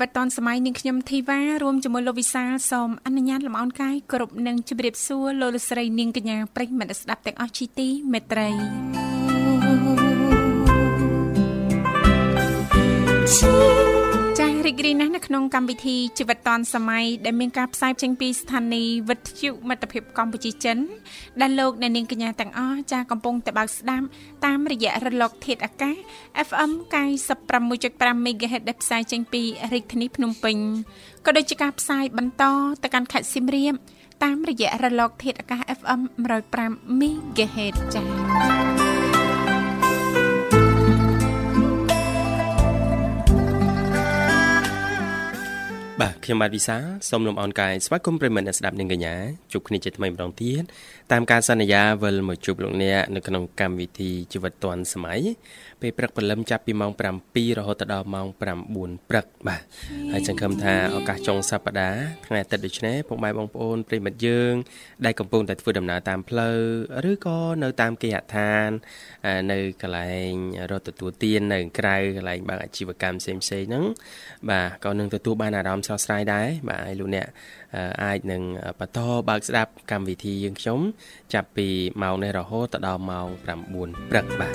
វិតឌွန်សម័យនាងខ្ញុំធីវ៉ារួមជាមួយលោកវិសាលសូមអនុញ្ញាតលំអរកាយគ្រប់នឹងជម្រាបសួរលោកលស្រីនាងកញ្ញាប្រិយមិត្តស្ដាប់ទាំងអស់ជីទីមេត្រីចា៎ រីករាយណាស់នៅក្នុងកម្មវិធីជីវិតឌွန်សម័យដែលមានការផ្សាយចេញពីស្ថានីយ៍វិទ្យុមិត្តភាពកម្ពុជាចិនដែលលោកអ្នកនាងកញ្ញាទាំងអស់ចា៎កំពុងតែបើកស្ដាប់តាមរយៈរលក ធាតុអាកាស FM 96.5 MHz ដែលផ្សាយចេញពីរាជធានីភ្នំពេញក៏ដូចជាការផ្សាយបន្តទៅកាន់ខេត្តសៀមរាបតាមរយៈរលក ធាតុអាកាស FM 105 MHz ចា៎ បាទខ្ញុំបាទវិសាសូមលំអរកាយស្វាគមន៍ប្រិមត្តអ្នកស្ដាប់នាងកញ្ញាជួបគ្នាជាថ្មីម្ដងទៀតតាមការសន្យាវិលមកជួបលោកអ្នកនៅក្នុងកម្មវិធីជីវិតឌွန်សម័យ ពេលព្រឹកព្រលឹមចាប់ពីម៉ោង7រហូតដល់ម៉ោង9ព្រឹកបាទហើយសង្ឃឹមថាឱកាសចុងសប្តាហ៍ថ្ងៃអាទិត្យដូចនេះពុកម៉ែបងប្អូនប្រិមិត្តយើងដែលកំពុងតែធ្វើដំណើរតាមផ្លូវឬក៏នៅតាមគេហដ្ឋាន នៅកន្លែងរត់ទទួលទាននៅក្រៅកន្លែងបើកអាជីវកម្មផ្សេងផ្សេងហ្នឹងបាទក៏នឹងទទួលបានអារម្មណ៍ស្រស់ស្រាយដែរបាទហើយលោកអ្នក អាចនឹងបន្តបើកស្ដាប់កម្មវិធីយើងខ្ញុំ ចាប់ពីម៉ោងនេះរហូតដល់ម៉ោង9ព្រឹកបា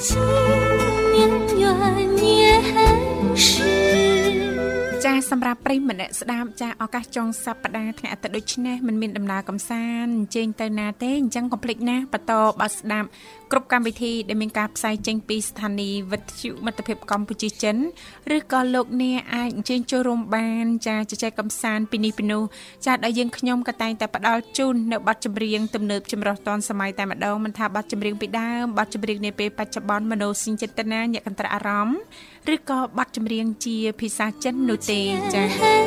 ទ ចាសម្រាប់ប្រិយម្នាក់ស្ដាប់ចាឱកាសចុងសប្តាហ៍ថ្ងៃអាទិត្យដូចនេះមិនមានដំណើរកំសាន្តអញ្ជើញទៅណាទេអញ្ចឹងកុំភ្លេចណាបន្តបើស្ដាប់គ្រប់កម្មវិធីដែលមានការផ្សាយចេញពីស្ថានីយ៍វិទ្យុមិត្តភាពកម្ពុជាចិនឬក៏លោកអ្នកអាចអញ្ជើញចូលរួមបានចាជជែកកំសាន្តពីនេះពីនោះចាដែលយើងខ្ញុំក៏តែងតែផ្ដល់ជូននៅប័ណ្ណចម្រៀងទំនើបចម្រុះតនសម័យតែម្ដងមិនថាប័ណ្ណចម្រៀងពីដើមប័ណ្ណចម្រៀងនាពេលបច្ចុប្បន្នមនោសញ្ចេតនាញាក់កន្ត្រាអារម្មណ៍ឬក៏ប័ណ្ណចម្រៀងជាភាសាចិននោះទេចា៎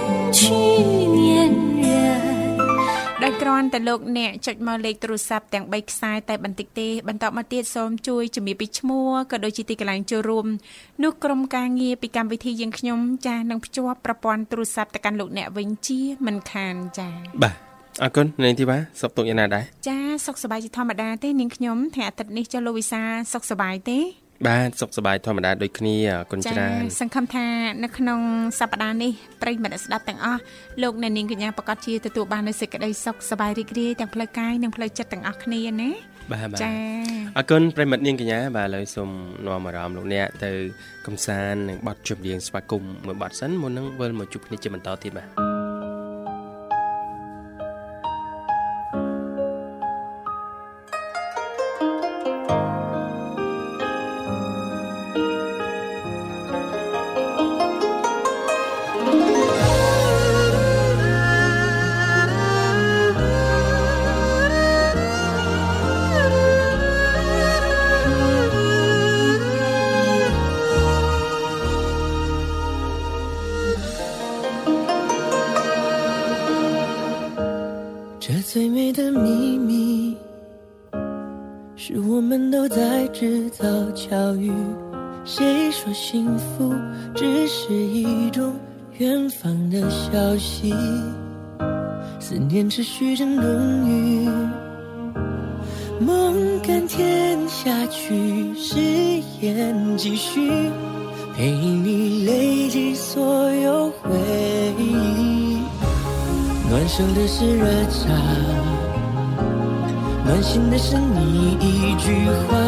ដោយគ្រាន់តែលោកអ្នកចុចមកលេខទូរស័ព្ទទាំង3ខ្សែតែបន្តិចទេបន្តមកទៀតសូមជួយជំរាបពីឈ្មោះក៏ដូចជាទីកន្លែងចូលរួមនោះក្រុមការងារពីកម្មវិធីយើងខ្ញុំចាស់នឹងភ្ជាប់ប្រព័ន្ធទូរស័ព្ទទៅកាន់លោកអ្នកវិញជាមិនខានចា៎បាទអរគុណនាងធីវ៉ាសុខទុក្ខយ៉ាងណាដែរចាសុខសប្បាយជាធម្មតាទេនាងខ្ញុំថ្ងៃអាទិត្យនេះចុះលោកវិសាសុខសប្បាយទេ បាទសុខសប្បាយធម្មតាដូចគ្នាអរគុណច្រើនសង្ឃឹមថានៅក្នុងសប្តាហ៍នេះប្រិយមិត្តស្ដាប់ទាំងអស់លោកអ្នកនាងកញ្ញាប្រកាសជាទទួលបាននូវសេចក្តីសុខសប្បាយរីករាយទាំងផ្លូវកាយនិងផ្លូវចិត្តទាំងអស់គ្នាណាបាទចាអរគុណប្រិមិត្តនាងកញ្ញាបាទឥឡូវសូមនាំអារម្មណ៍លោកអ្នកទៅកំសាន្តនឹងបទជប់រៀងស្វាគមន៍មួយបទសិនមុននឹងវិលមកជួបគ្នាជាបន្តទៀតបាទ 消息，思念持续着浓郁，梦甘甜下去，誓言继续，陪你累积所有回忆。暖手的是热茶，暖心的是你一句话，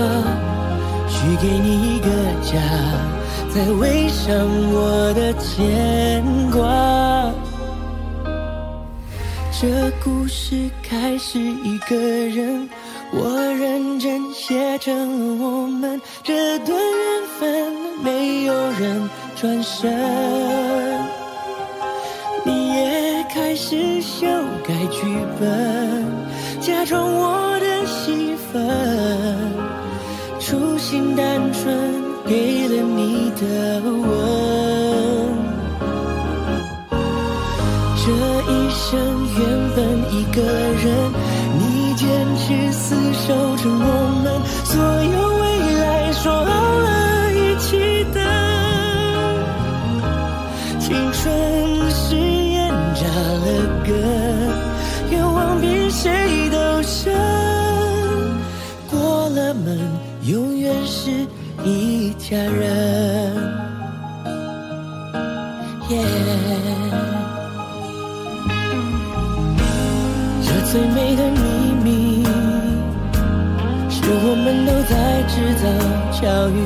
许给你一个家，再围上我的牵挂。这故事开始一个人我认真写成了我们这段缘分没有人转身。你也开始修改剧本个人，你坚持厮守着我们所有未来，说好了一起的。青春誓言扎了根，愿望比谁都深。过了门，永远是一家人。最美的秘密，是我们都在制造巧遇。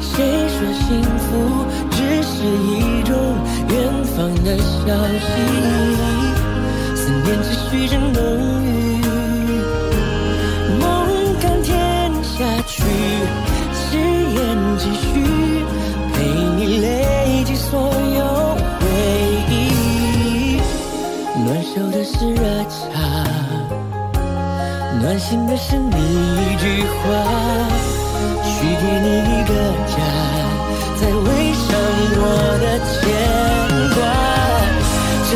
谁说幸福只是一种远方的消息？思念持续着浓郁，梦甘甜下去，誓言继续，陪你累积所有回忆。暖手的是热茶，暖心的是你一句话，许给你一个家，再围上我的牵挂。这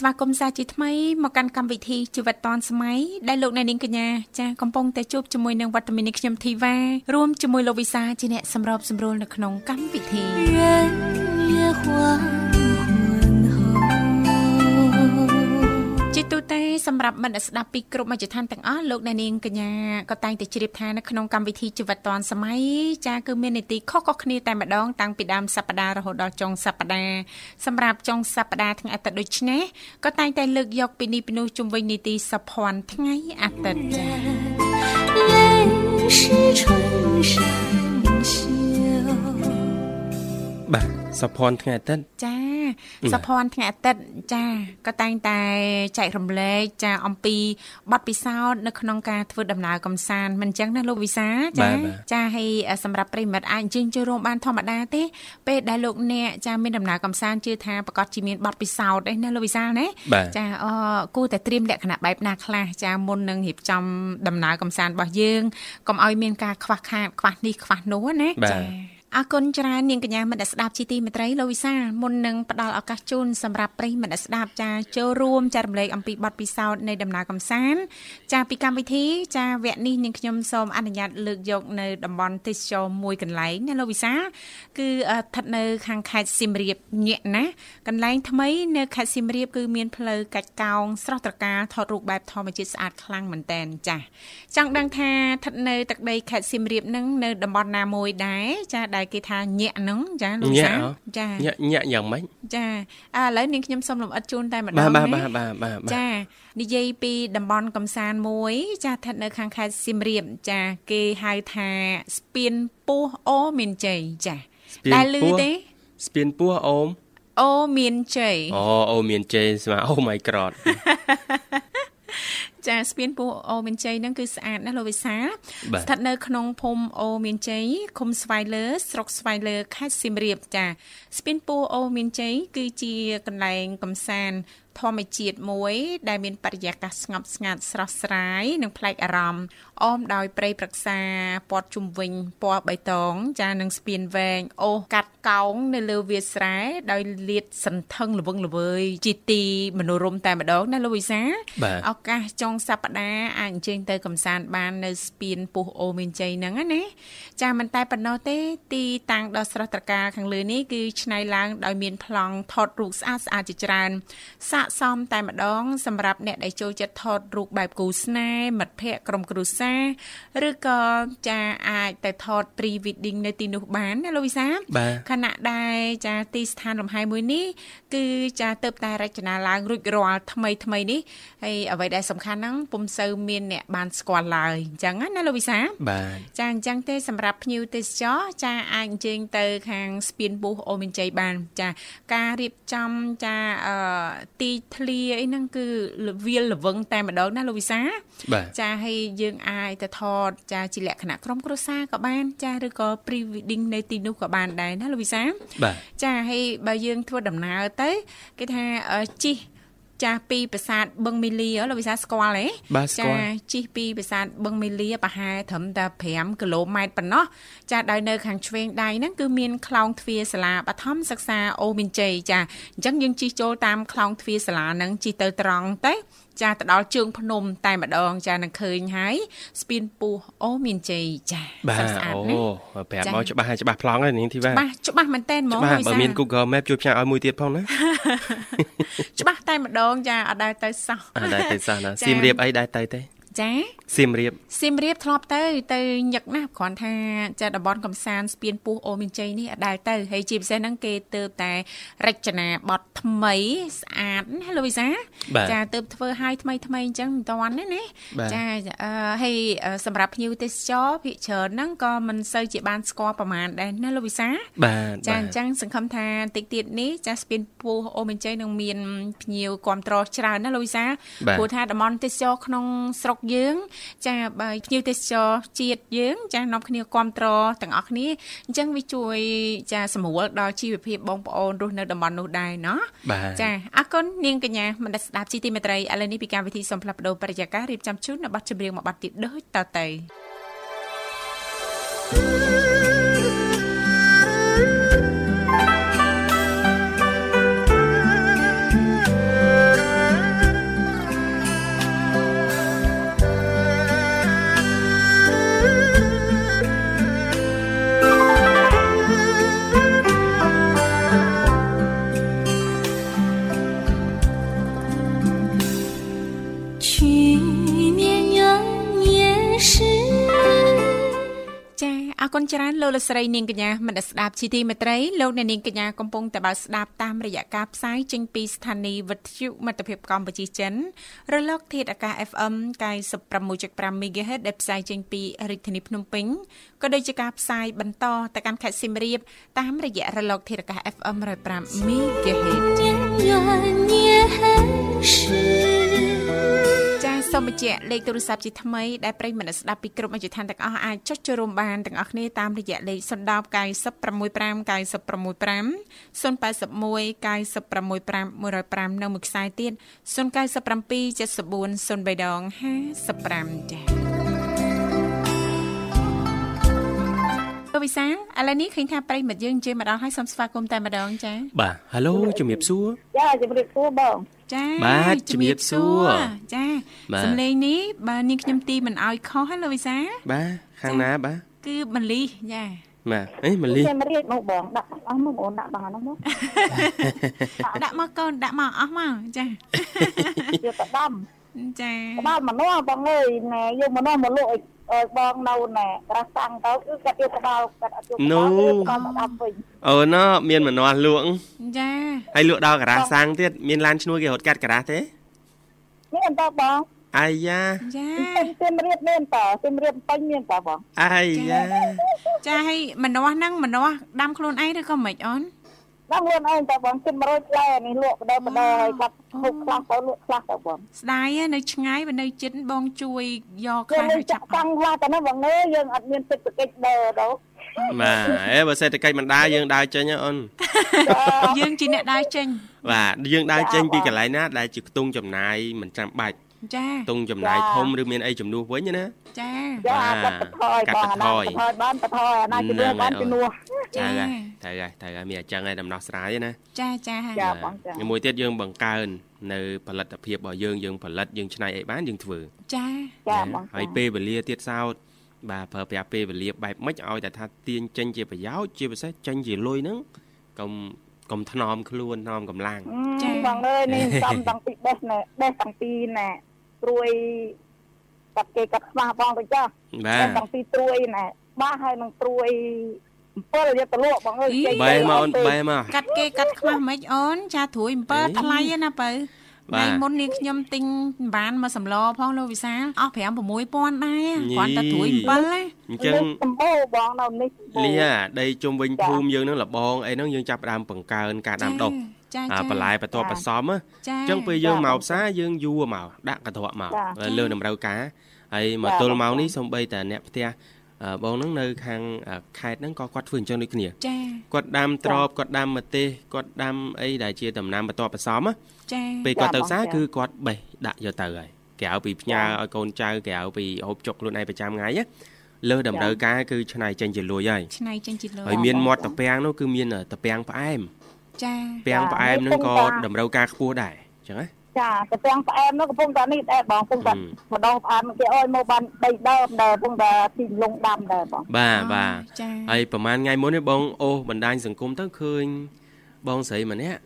សសូមស្វាគមន៍សាជាថ្មីមកកាន់កម្មវិធីជីវិតឌွန်សម័យដែលលោកអ្នកនាងកញ្ញាចាសកំពុងតែជួបជាមួយនឹងវត្តមាននេះខ្ញុំធីវ៉ារួមជាមួយលោកវិសាជាអ្នកសម្របសម្រួលនៅក្នុងកម្មវិធី ទូទៅសម្រាប់មិត្តស្ដាប់ពីគ្រប់មជ្ឈដ្ឋានទាំងអស់លោកអ្នកនាងកញ្ញាក៏តែងតែជ្រាបថានៅក្នុងកម្មវិធីជីវិតឌွန်សម័យចាគឺមាននីតិខុសៗគ្នាតែម្ដងតាំងពីដើមសប្ដាហ៍រហូតដល់ចុងសប្ដាហ៍សម្រាប់ចុងសប្ដាហ៍ថ្ងៃអាទិត្យដូចនេះក៏តែងតែលើកយកពីនេះពីនោះជុំវិញនីតិសភ័នថ្ងៃអាទិត្យចាបាទសភ័នថ្ងៃអាទិត្យចា សុភ័ណ្ឌថ្ងៃអាទិត្យចាក៏តែងតែចែករំលែកចាអំពីបទពិសោធន៍នៅក្នុងការធ្វើដំណើរកំសាន្តមិនអញ្ចឹងណាលោកវិសាចាចាហើយសម្រាប់ប្រិមិត្តអាចអញ្ជើញចូលរួមបានធម្មតាទេពេលដែលលោកអ្នកចាមានដំណើរកំសាន្តជឿថាប្រកាសជាមានបទពិសោធន៍ឯណាលោកវិសាណាបាទចាអគួរតែត្រៀមលក្ខណៈបែបណាខ្លះចាមុននឹងរៀបចំដំណើរកំសាន្តរបស់យើងកុំឲ្យមានការខ្វះខាតខ្វះនេះខ្វះនោះណាបាទចា អរគុណច្រើននាងកញ្ញាមិត្តអ្នកស្ដាប់ជីទីមេត្រីលោកវិសាមុននឹងផ្ដល់ឱកាសជូនសម្រាប់ប្រិយមិត្តអ្នកស្ដាប់ចាចូលរួមចែករំលែកអំពីបទពិសោធន៍នៃដំណើរកំសាន្តចាពីកម្មវិធីចាវគ្គនេះនាងខ្ញុំសូមអនុញ្ញាតលើកយកនៅតំបន់ទេសចរមួយកន្លែងណាលោកវិសាគឺអឺស្ថិតនៅខាងខេត្តសៀមរាបញាក់ណាកន្លែងថ្មីនៅខេត្តសៀមរាបគឺមានផ្លូវកាច់កោងស្រស់ត្រកាលថតរូបបែបធម្មជាតិស្អាតខ្លាំងមែនតែនចាចង់ដឹងថាស្ថិតនៅទឹកដីខេត្តសៀមរាបនឹងនៅតំបន់ណាមួយដែរចាដែលគេថាញាក់ហ្នឹងចាលោកវិសាញាក់ហ៎ចាញាក់ញាក់យ៉ាងម៉េចចាឥឡូវនាងខ្ញុំសូមលំអិតជូនតែម្ដងបាទបាទណាបាទបាទបាទបាទចានិយាយពីតំបន់កំសាន្តមួយ ចាស្ថិតនៅខាងខេត្តសៀមរាបចា គេហៅថាស្ពានពោះអូមានជ័យចាស្ពានដែលឮពោះទេស្ពានពោះអូមអូមានជ័យអូអូមានជេស្មាអូ my god ចាស្ពានពោះអូមានជ័យហ្នឹងគឺស្អាតណាស់លោកវិសាលបាទស្ថិតនៅក្នុងភូមិអូមានជ័យឃុំស្វាយលើ ស្រុកស្វាយលើខេត្តសៀមរាបចាស្ពានពោះអូមានជ័យគឺជាកន្លែងកំសាន្តធម្មជាតិមួយ ដែលមានបរិយាកាសស្ងប់ស្ងាត់ស្រស់ស្រាយនិងប្លែកអារម្មណ៍អមដោយព្រៃព្រឹក្សាព័ទ្ធជុំវិញពណ៌បៃតង ចានឹងស្ពានវែងអូសកាត់កោងនៅលើវាលស្រែដោយលាតសន្ធឹងល្វឹងល្វើយជាទីមនោរម្យតែម្ដងណាលោកវិសាបាទឱកាសចុងសប្តាហ៍អាចអញ្ជើញទៅកំសាន្តបាននៅស្ពានពុះអូមានជ័យហ្នឹងណាចាមិនតែប៉ុណ្ណោះទេទីតាំងដ៏ស្រស់ត្រកាលខាងលើនេះគឺឆ្នៃឡើងដោយមានប្លង់ថតរូបស្អាតស្អាតជាច្រើនស័ក្តិសមតែម្ដង សម្រាប់អ្នកដែលចូលចិត្តថតរូបបែបគូស្នេហ៍មិត្តភ័ក្តិក្រុមគ្រួសារឬក៏ចាអាចទៅថត pre wedding នៅទីនោះបានណាលោកវិសាបាទខណៈដែលចាទីស្ថានលំហែមួយនេះគឺចាទៅតែរចនាឡើងរួចរាល់ថ្មីថ្មីនេះហើយអ្វីដែលសំខាន់ហ្នឹងពុំសូវមានអ្នកបានស្គាល់ឡើយអញ្ចឹងណាលោកវិសាបាទចាអញ្ចឹងទេសម្រាប់ភ្ញៀវទេសចរចាអាចអញ្ជើញទៅខាងស្ពានបុះអូមានជ័យបានចាការរៀបចំចាអឺទីធ្លាអីហ្នឹងគឺវាលល្វឹងតែម្ដងណាលោកវិសាបាទចាហើយយើងអាចទៅថតចាជាលក្ខណៈក្រុមគ្រួសារក៏បានចាឬក៏ pre wedding នៅទីនោះក៏បានដែរណាលោកវិសាបាទចាហើយបើយើងធ្វើដំណើរទៅគេថាអឺជិះចាស់ពីប្រាសាទបឹងមីលីហ៎លោកវិសាស្គាល់ទេបាទស្គាល់ជិះពីប្រាសាទបឹងមីលីប្រហែលត្រឹមតែ5គីឡូម៉ែត្រប៉ុណ្ណោះចាដោយនៅខាងឆ្វេងដៃហ្នឹងគឺមានខ្លោងទ្វារសាលាបឋមសិក្សាអូមានជ័យចាអញ្ចឹងយើងជិះចូលតាមខ្លោងទ្វារសាលាហ្នឹងជិះទៅត្រង់ទៅ ចាទៅដល់ជើងភ្នំតែម្ដងចានឹងឃើញហើយស្ពានពោះអូមានជ័យចាបាទស្រស់ស្អាតអូណាស់ប្រាប់ចា៎មកច្បាស់ហើយច្បាស់ប្លង់ហើយនាងធីវ៉ាច្បាស់ច្បាស់មែនតើហ្មងច្បាស់លោកវិបើសាលមាន Google Map ជួយផ្សាយឲ្យមួយទៀតផងណាច្បាស់តែម្ដងចាអត់ដែលទៅសោះអត់ដែរទៅសោះណាចា៎សៀមរាបអីដែរទៅទេ ចាសៀមរាបសៀមរាបធ្លាប់ទៅ ទៅញឹកណាស់គ្រាន់ថាចាតំបន់កំសាន្តស្ពានពោះអូមានជ័យនេះអត់ដែលទៅហើយជាពិសេសហ្នឹងគេទៅតែរចនាបថថ្មីស្អាតណាលោកវិសាបាទចាទៅធ្វើឲ្យថ្មីថ្មីអញ្ចឹងមិនតាន់ទេណាបាទចាអឺហើយអឺសម្រាប់ភ្ញៀវទេសចរភិកច្រើនហ្នឹងក៏មិនសូវជាបានស្គាល់ប្រហែលដែរណាលោកវិសាបាទចាបាទអញ្ចឹងសង្ឃឹមថាតិចទៀតនេះចាស្ពានពោះអូមានជ័យនឹងមានភ្ញៀវគ្រប់ត្រច្រើនណាលោកវិសាបាទព្រោះថាតំបន់ទេសចរក្នុងស្រុកកយើង ចាបើភ្ញៀវទេសចរជាតិយើង ចានាំគ្នាគ្រប់ត្រទាំងអស់គ្នាអញ្ចឹងវាជួយ ចាសម្រួលដល់ជីវភាពបងប្អូនរស់នៅតំបន់នោះដែរណោះចាអរគុណនាងកញ្ញាមនស្ដាប់ជីទីមេត្រីឥឡូវនេះពីកម្មវិធីសំផ្លាប់បដោប្រយាកររៀបចំជូននៅប័ណ្ណចម្រៀងមួយប័ណ្ណទៀតដូចតទៅ ច្រើនលោកលស្រីនាងកញ្ញាមនស្ដាប់ជីទីមេត្រីលោកអ្នកនាងកញ្ញាកំពុងតបស្ដាប់តាមរយៈការផ្សាយចេញពីស្ថានីយ៍វិទ្យុមិត្តភាពកម្ពុជាចិនរលកធាតុអាកាស FM 96.5 MHz ដែលផ្សាយចេញពីរាជធានីភ្នំពេញក៏ដូចជាការផ្សាយបន្តទៅកាន់ខេត្តសៀមរាបតាមរយៈរលកធាតុអាកាស FM 105 MHz ចាសសូ មបញ្ជាក់លេខទូរស័ព្ទជាថ្មីដែលប្រិយមិត្តស្ដាប់ពីគ្រប់មជ្ឈដ្ឋានទាំងអស់អាចចុចចូលរួមបានទាំងអស់គ្នាតាមរយៈលេខ010 965 965 081 965 105នៅមួយខ្សែទៀត097 74 03ដង55ចា៎លោកវិសាលឥឡូវនេះឃើញថាប្រិយមិត្តយើងជិះមកដល់ហើយសូមស្វាគមន៍តែម្ដងចា៎បាទហៅឡូជំរាបសួរចាជំរាបសួរបង ចាបាទជំរាបសួរចាសំឡេងនេះបើនាងខ្ញុំទីមិនអោយខុសហើយលោកវិសាបាទខាងណាបាទគឺមលីចាបាទអីមលីខ្ញុំរៀបមកបងដាក់អស់មកបងដាក់បងហ្នឹងមកដាក់មកកូនដាក់មកអស់មកចាយកទៅដំចាដល់មនុស្សបងអើយណែយកមនុស្សមកលក់ឲ្យឲ្យ បងនៅណែរះសាំងទៅគឺគាត់យកក្បាលគាត់អត់យកក្បាលគាត់មកដាំវិញអូណូមានម្នាស់លក់ចាហើយលក់ដល់ការ៉ាសាំងទៀតមានឡានឈ្នួលគេរត់កាត់ការ៉ាទេមានតើបងអាយ៉ាចាសៀមរាបមានតើសៀមរាបពេញមានតើបងអាយ៉ាចាហើយម្នាស់ហ្នឹងម្នាស់ដាំខ្លួនឯងឬក៏មិនអន ដល់ខ្លួនឯងតើបងជិត100ផ្លែនេះលក់បដិបដិហើយគាត់ហូបខ្លះទៅលក់ខ្លះទៅបងស្ដាយនៅឆ្ងាយបើនៅជិតបងជួយយកខ្លះទៅចាក់តាំងខ្លះទៅណាបងអើយយើងអត់មានសេដ្ឋកិច្ចដើរទៅបាទអេបើសេដ្ឋកិច្ចមិនដើរយើងដើរចេញអូនយើងជាអ្នកដើរចេញបាទយើងដើរចេញពីកន្លែងណាដែលជាខ្ទង់ចំណាយមិនចាំបាច់ ចាទុងចំណាយធំឬមានអីចំនួនវិញណាចាចាកាត់បន្ថយបងណាបន្ថយបានបន្ថយអាណាជំនួសបានជំនួសចាត្រូវហើយត្រូវហើយមានអញ្ចឹងហើយដំណោះស្រាយណាចាចាចាបងចាមួយទៀតយើងបង្កើននៅផលិតភាពរបស់យើងយើងផលិតយើងច្នៃអីបានយើងធ្វើចាចាបងហើយពេលវេលាទៀតសោតបាទប្រើប្រាស់ពេលវេលាបែបម៉េចឲ្យតែថាទាញចេញជាប្រយោជន៍ជាពិសេសចេញជាលុយហ្នឹងកុំកុំថ្នមខ្លួនថ្នមកម្លាំងចាបងអើយនេះសំតាំងពីបេះណែបេះតាំងពីណែ ត្រួយកាត់គេកាត់ខ្វះបងទៅចាបាទតាំងពីត្រួយណែបាសហើយនឹងត្រួយ7យកទៅលក់បងអើយបែមកអូនបែមកកាត់គេកាត់ខ្វះមិនអូនចាត្រួយ7ថ្លៃណាបើថ្ងៃមុននេះខ្ញុំទិញបានមកសម្លផងលោកវិសាលអស់5 6000ដែរគ្រាន់តែត្រួយ7ទេអញ្ចឹងសម្បូរបងនៅនេះលីដីជុំវិញភូមិយើងនឹងលបងអីហ្នឹងយើងចាប់ដើមបង្កើនការដាំដុះចាចា បន្លែបន្ទាប់បន្សំអញ្ចឹងពេលយើងមកផ្សារយើងយួរមកដាក់កន្ត្រកមកលើតម្រូវការហើយមកទល់មកនេះសំបីតែអ្នកផ្ទះបងហ្នឹងនៅខាងខេត្តហ្នឹងក៏គាត់ធ្វើអញ្ចឹងដូចគ្នាចាគាត់ដាំត្រប់គាត់ដាំម្ទេសគាត់ដាំអីដែលជាដំណាំបន្ទាប់បន្សំចាពេលគាត់ទៅផ្សារគឺគាត់បេះដាក់យកទៅហើយក្រៅពីផ្ញើឲ្យកូនចៅក្រៅពីហូបចុកខ្លួនឯងប្រចាំថ្ងៃលើតម្រូវការគឺឆ្នៃចេញជាលួយហើយឆ្នៃចេញជាលួយហើយមានមាត់តាពាំងនោះគឺមានតាពាំងផ្អែម ចាពាំងផ្អែមនឹងក៏តម្រូវការខ្ពស់ដែរអញ្ចឹងណាចាកាពាំងផ្អែមនោះកំពុងតែនេះដែរបងកំពុងតែម្ដងផ្អែមគេអើយមកបាន3ដើមដែរកំពុងតែទីលងដាំដែរបងបាទបាទហើយប្រហែលថ្ងៃមុននេះបងអូសបណ្ដាញសង្គមទៅឃើញបងស្រីម្នាក់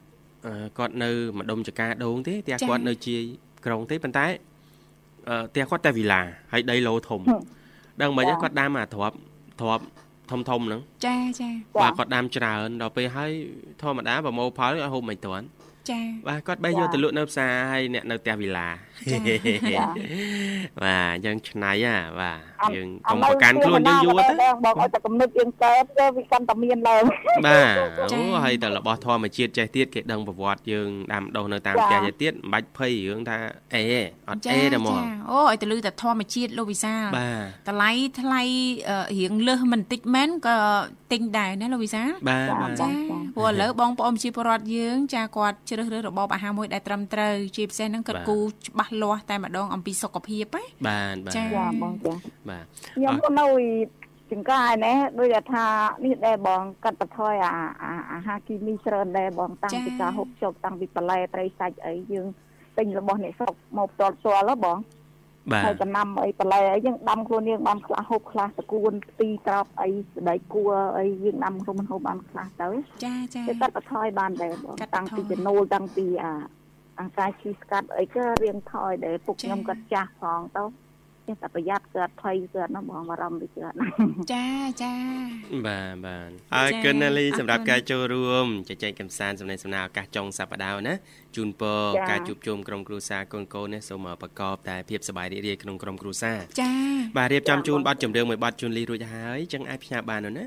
គាត់នៅម្ដុំចកាដូងទេផ្ទះគាត់នៅជាក្រុងទេប៉ុន្តែផ្ទះគាត់តែវីឡាហើយដីឡូធំដឹងមិនគាត់ដាំអាទ្របទ្រប ធំធំហ្នឹងចាចាបាទគាត់ដាំច្រើនដល់ពេលហើយធម្មតាប្រមូលផលឲ្យហូបមិនទាន់ចាបាទគាត់បេះយកទៅលក់នៅផ្សារហើយអ្នកនៅផ្ទះវិឡាបាទយើងឆ្នៃហ่าបាទយើងកុំប្រកាន់ខ្លួនយើងយូរទៅបងឲ្យតែគំនិតយើងកើតទៅវាកាន់តែមានឡើងបាទអូហើយតែរបស់ធម្មជាតិចេះទៀតគេដឹងប្រវត្តិយើងដាំដុះនៅតាមផ្ទះចេះទៀតមិនបាច់ភ័យរឿងថាអេអត់អេទេហ្មងអូឲ្យតែលឺតែធម្មជាតិលោកវិសាបាទតម្លៃថ្លៃរៀងលើសមិនតិចមែនក៏ទិញដែរណាលោកវិសាបាទចាព្រោះឥឡូវបងប្អូនប្រជាពលរដ្ឋយើងចាគាត់ជ្រើសរើសរបបអាហារមួយដែលត្រឹមត្រូវជាពិសេសហ្នឹងគាត់គូច្បាស់លាស់តែម្ដងអំពីសុខភាពណាបាទបាទចាបងចាបាទខ្ញុំក៏នៅចង្កាយណែដូចថានេះដែរបងកាត់បន្ថយអាអាហារគីមីច្រើនដែរបងតាំងពីការហូបចុកតាំងពីបន្លែត្រីសាច់អីយើងទិញរបស់អ្នកស្រុកមកផ្ទាល់ផ្ទាល់ហ៎បងបាទហើយចំណាំអីបន្លែអីយើងដាំខ្លួនយើងបានខ្លះហូបខ្លះតគួនទីត្រប់អីស្បែកគួរអីយើងដាំខ្លួនហូបបានខ្លះទៅចាចាគេកាត់បន្ថយបានដែរបងតាំងពីចំណូលតាំងពីអា អង្ការឈីស្កាត់អីក៏រៀងថយដែរពុកខ្ញុំគាត់ចាស់ផងទៅចេះតែប្រយ័ត្នគឺអត់ភ័យគឺអត់នោះបងបារម្ភគឺអត់ចាចាបាទបាទអរគុណណាលីសម្រាប់ការចូលរួមជជែកកម្សាន្តសំណេះសំណាលឱកាសចុងសប្តាហ៍ណាជូនពរការជួបជុំក្រុមគ្រួសារកូនកូននេះសូមប្រកបតែភាពសប្បាយរីករាយក្នុងក្រុមគ្រួសារចាបាទរៀបចំជូនប័ណ្ណចម្រៀងមួយប័ណ្ណជូនលីរួចហើយចឹងអាចផ្ញើបាននោះណា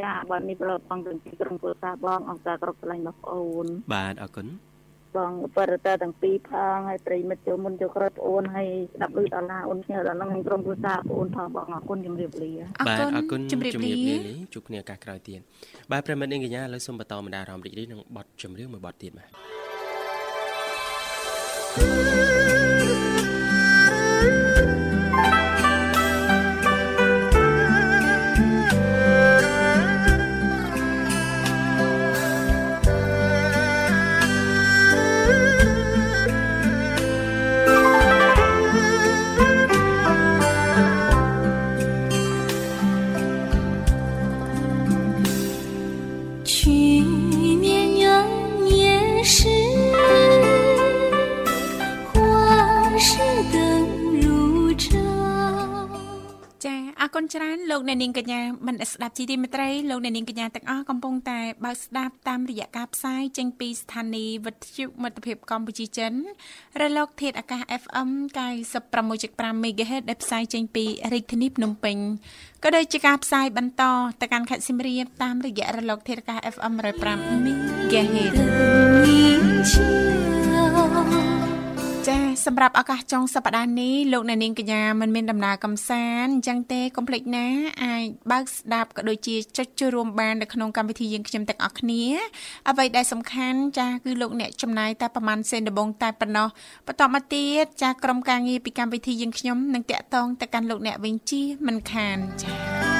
ចាបាទនេះប្រឡប់បងទាំងពីក្រុមគ្រួសារបងអង្គការគ្រប់កន្លែងបងប្អូនបាទអរគុណ បងបរិទ័ទាំងពីរផងហើយប្រិមិត្តចូលមុនចូលក្រោយប្អូនហើយស្ដាប់ឮដល់ណាអូនគ្នាដល់នឹងក្រុមគ្រួសារប្អូនផងបងអរគុណជំរាបលាបាទអរគុណជំរាបលាជួបគ្នាឱកាសក្រោយទៀតបាទប្រិមិត្តនាងកញ្ញាឥឡូវសូមបន្តមណ្ដាអារម្មណ៍រីករាយនឹងបទចម្រៀងមួយបទទៀតបាទ អ្នកនាងកញ្ញាមិនស្ដាប់ជីទីមេត្រីលោកអ្នកនាងកញ្ញាទាំងអស់កំពុងតែបើកស្ដាប់តាមរយៈការផ្សាយចេញពីស្ថានីយ៍វិទ្យុមិត្តភាពកម្ពុជាចិនរលក ធាតុអាកាស FM 96.5 MHz ដែលផ្សាយចេញពីរាជធានីភ្នំពេញក៏ដូចជាការផ្សាយបន្តទៅកាន់ខេត្តសៀមរាបតាមរយៈរលក ធាតុអាកាស FM 105 MHz ចា សម្រាប់ឱកាសចុងសប្តាហ៍នេះលោកអ្នកនាងកញ្ញាមិនមានដំណើរកំសាន្តអញ្ចឹងទេកុំភ្លេចណាអាចបើកស្ដាប់ក៏ដូចជាចុចចូលរួមបាននៅក្នុងកម្មវិធីយើងខ្ញុំទាំងអស់គ្នាអ្វីដែលសំខាន់ចាគឺលោកអ្នកចំណាយតែប្រហែលសេនដបងតែប៉ុណ្ណោះបន្តមកទៀតចាក្រុមការងារពីកម្មវិធីយើងខ្ញុំនឹងតាក់ទងទៅកាន់លោកអ្នកវិញជាមិនខានចា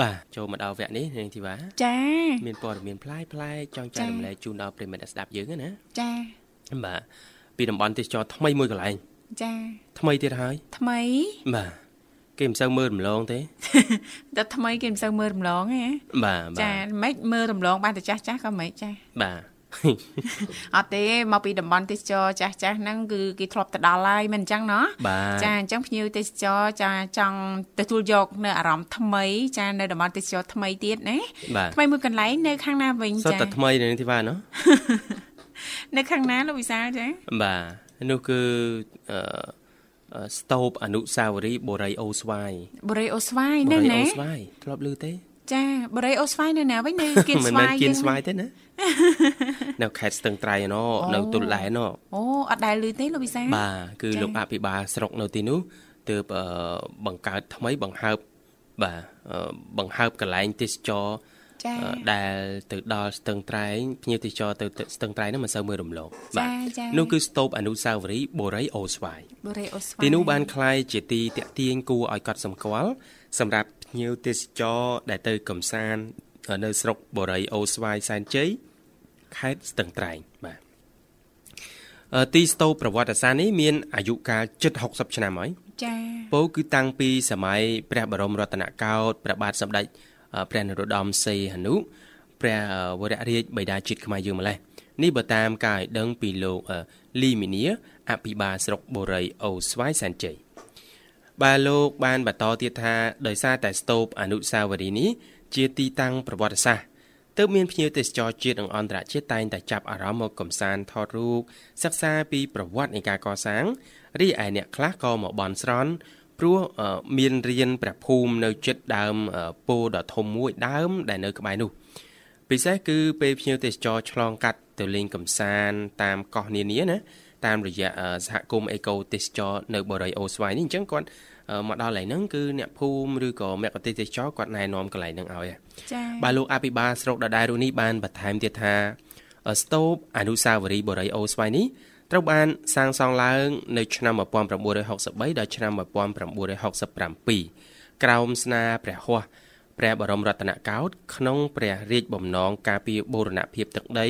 បាទចូលមកដល់វគ្គនេះនាងធីវ៉ាចាមានព័ត៌មានផ្លាយផ្លាយចង់ចែករំលែកជូនដល់ប្រិមិត្តស្ដាប់យើងណាចាបាទពីតំបន់ទេសចរថ្មីមួយកន្លែងចាថ្មីទៀតហើយថ្មីបាទគេមិនសូវមើលរំលងទេតែថ្មីគេមិនសូវមើលរំលងទេបាទចាមិនមើលរំលងបានតែចាស់ចាស់ក៏មិនចាបាទ អត់ទេមកពីតំបន់ទេសចរចាស់ចាស់ហ្នឹងគឺគេធ្លាប់ទៅដល់ហើយមិនអញ្ចឹងណោះចាអញ្ចឹងភ្ញៀវទេសចរចាចង់ទទួលយកនៅអារម្មណ៍ថ្មីចានៅតំបន់ទេសចរថ្មីទៀតណាថ្មីមួយកន្លែងនៅខាងណាវិញចាសុទ្ធតែថ្មីនៅទីបានណោះនៅខាងណាលោកវិសាលចាបាទនោះគឺអឺស្តូបអនុសាវរីយ៍បូរីអូស្វាយបូរីអូស្វាយនៅណាបូរីអូស្វាយធ្លាប់ឮទេ ចាបរិយអូស្វាយនៅណាវិញនៅគៀនស្វាយមិនមែនគៀនស្វាយទេណានៅខេត្តស្ទឹងត្រែងណនៅទុលដែនណអូអត់ដែលឮទេលោកវិសាបាទគឺលោកអភិបាលស្រុកនៅទីនោះទើបបង្កើតថ្មីបង្ហើបបាទបង្ហើបកន្លែងទេសចរដែលទៅដល់ស្ទឹងត្រែងភ្ញៀវទេសចរទៅស្ទឹងត្រែងនោះមិនសូវមើលរំលងបាទនោះគឺស្ទូបអនុសាវរីយ៍បូរីអូស្វាយបូរីអូស្វាយទីនោះបានคล้ายជាទីតាក់ទាញគួរឲ្យកត់សម្គាល់សម្រាប់ ភ្ញៀវទេសចរដែលទៅកំសាន្តនៅស្រុកបូរីអូស្វាយសែនជ័យខេត្តស្ទឹងត្រែងបាទទីស្ទូប្រវត្តិសាស្ត្រនេះមានអាយុកាលជិត60ឆ្នាំហើយចា៎ពោគឺតាំងពីសម័យព្រះបរមរតនកោដ្ឋព្រះបាទសម្ដេចព្រះនរោត្តមសីហនុព្រះវររាជបិតាជាតិខ្មែរយើងម្លេះនេះបើតាមការឲ្យដឹងពីលោកលីមីនីអភិបាលស្រុកបូរីអូស្វាយសែនជ័យ បាទលោកបានបន្តទៀតថាដោយសារតែស្ទូបអនុសាវរីយ៍នេះជាទីតាំងប្រវត្តិសាស្ត្រទើបមានភ្ញៀវទេសចរជាតិនិងអន្តរជាតិតែងតែចាប់អារម្មណ៍មកកំសាន្តថតរូបសិក្សាពីប្រវត្តិនៃការកសាងរីឯអ្នកខ្លះក៏មកបន់ស្រន់ព្រោះមានរៀនព្រះភូមិនៅចិត្តដើមពោដ៏ធំមួយដើមដែលនៅក្បែរនោះពិសេសគឺពេលភ្ញៀវទេសចរឆ្លងកាត់ទៅលេងកំសាន្តតាមកោះនានាណាតាមរយៈសហគមន៍អេកូទេសចរនៅបរិយអូស្វាយនេះអញ្ចឹងគាត់ មកដល់កន្លែងហ្នឹងគឺអ្នកភូមិឬក៏មគ្គទេសចរគាត់ណែនាំកន្លែងហ្នឹងឲ្យចា៎បាទលោកអភិបាលស្រុកដដែលរូនេះបានបន្ថែមទៀតថាស្ទូបអនុសាវរីយ៍បរិយអូស្វាយនេះត្រូវបានសាងសង់ឡើងនៅឆ្នាំ1963ដល់ឆ្នាំ1967ក្រោមស្នាព្រះហស្ថព្រះបរមរតនកោដ្ឋក្នុងព្រះរាជបំណងការពារបូរណភាពទឹកដី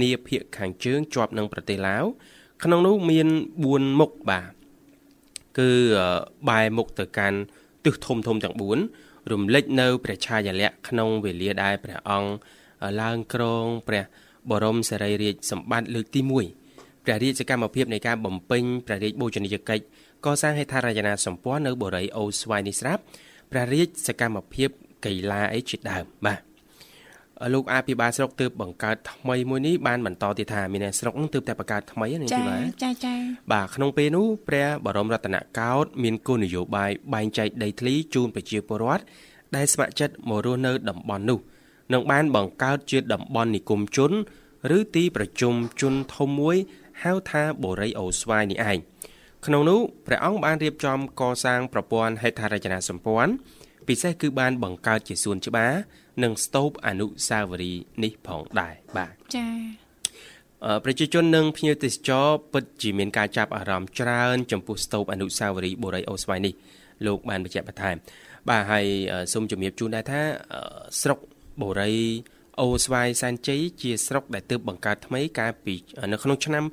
នាភាគខាងជើងជាប់នឹងប្រទេសឡាវក្នុងនោះមាន4មុខបាទ គឺបែរមុខទៅកាន់ទិសធំធំទាំង4រំលេចនៅព្រះឆាយាល័ក្ខណ៍ក្នុងវេលាដែលព្រះអង្គឡើងគ្រងព្រះបរមសារីរាជសម្បត្តិលើកទី1ព្រះរាជសកម្មភាពនៃការបំពេញព្រះរាជបូជនីយកិច្ចកសាងហេដ្ឋារចនាសម្ព័ន្ធនៅបូរីអូស្វាយនេះស្រាប់ព្រះរាជសកម្មភាពកីឡាអីជាដើមបាទ លោកអភិបាលស្រុកទើបបង្កើតថ្មីមួយនេះបានបន្តទៀតថាមានស្រុកនឹងទើបតែបង្កើតថ្មីនេះទីបាទចាចាបាទក្នុងពេលនោះព្រះបរមរតនកោដ្ឋមានគោលនយោបាយបែងចែកដីធ្លីជូនប្រជាពលរដ្ឋដែលស្ម័គ្រចិត្តមករស់នៅតំបន់នោះនឹងបានបង្កើតជាតំបន់និគមជន ឬទីប្រជុំជនធំមួយហៅថាបូរីអូស្វាយនេះឯងក្នុងនោះព្រះអង្គបានរៀបចំកសាងប្រព័ន្ធហេដ្ឋារចនាសម្ព័ន្ធពិសេសគឺបានបង្កើតជាសួនច្បារ និងស្ទូបអនុស្សាវរីយ៍នេះផងដែរបាទចា៎ប្រជាជននិងភ្ញៀវទេសចរពិតជាមានការចាប់អារម្មណ៍ច្រើនចំពោះស្ទូបអនុស្សាវរីយ៍បូរីអូស្វាយនេះលោកបានបញ្ជាក់បន្ថែមបាទហើយសូមជំរាបជូនដែរថាស្រុកបូរីអូស្វាយសែនជ័យជាស្រុកដែលទើបបង្កើតថ្មីកាលពីនៅក្នុងឆ្នាំ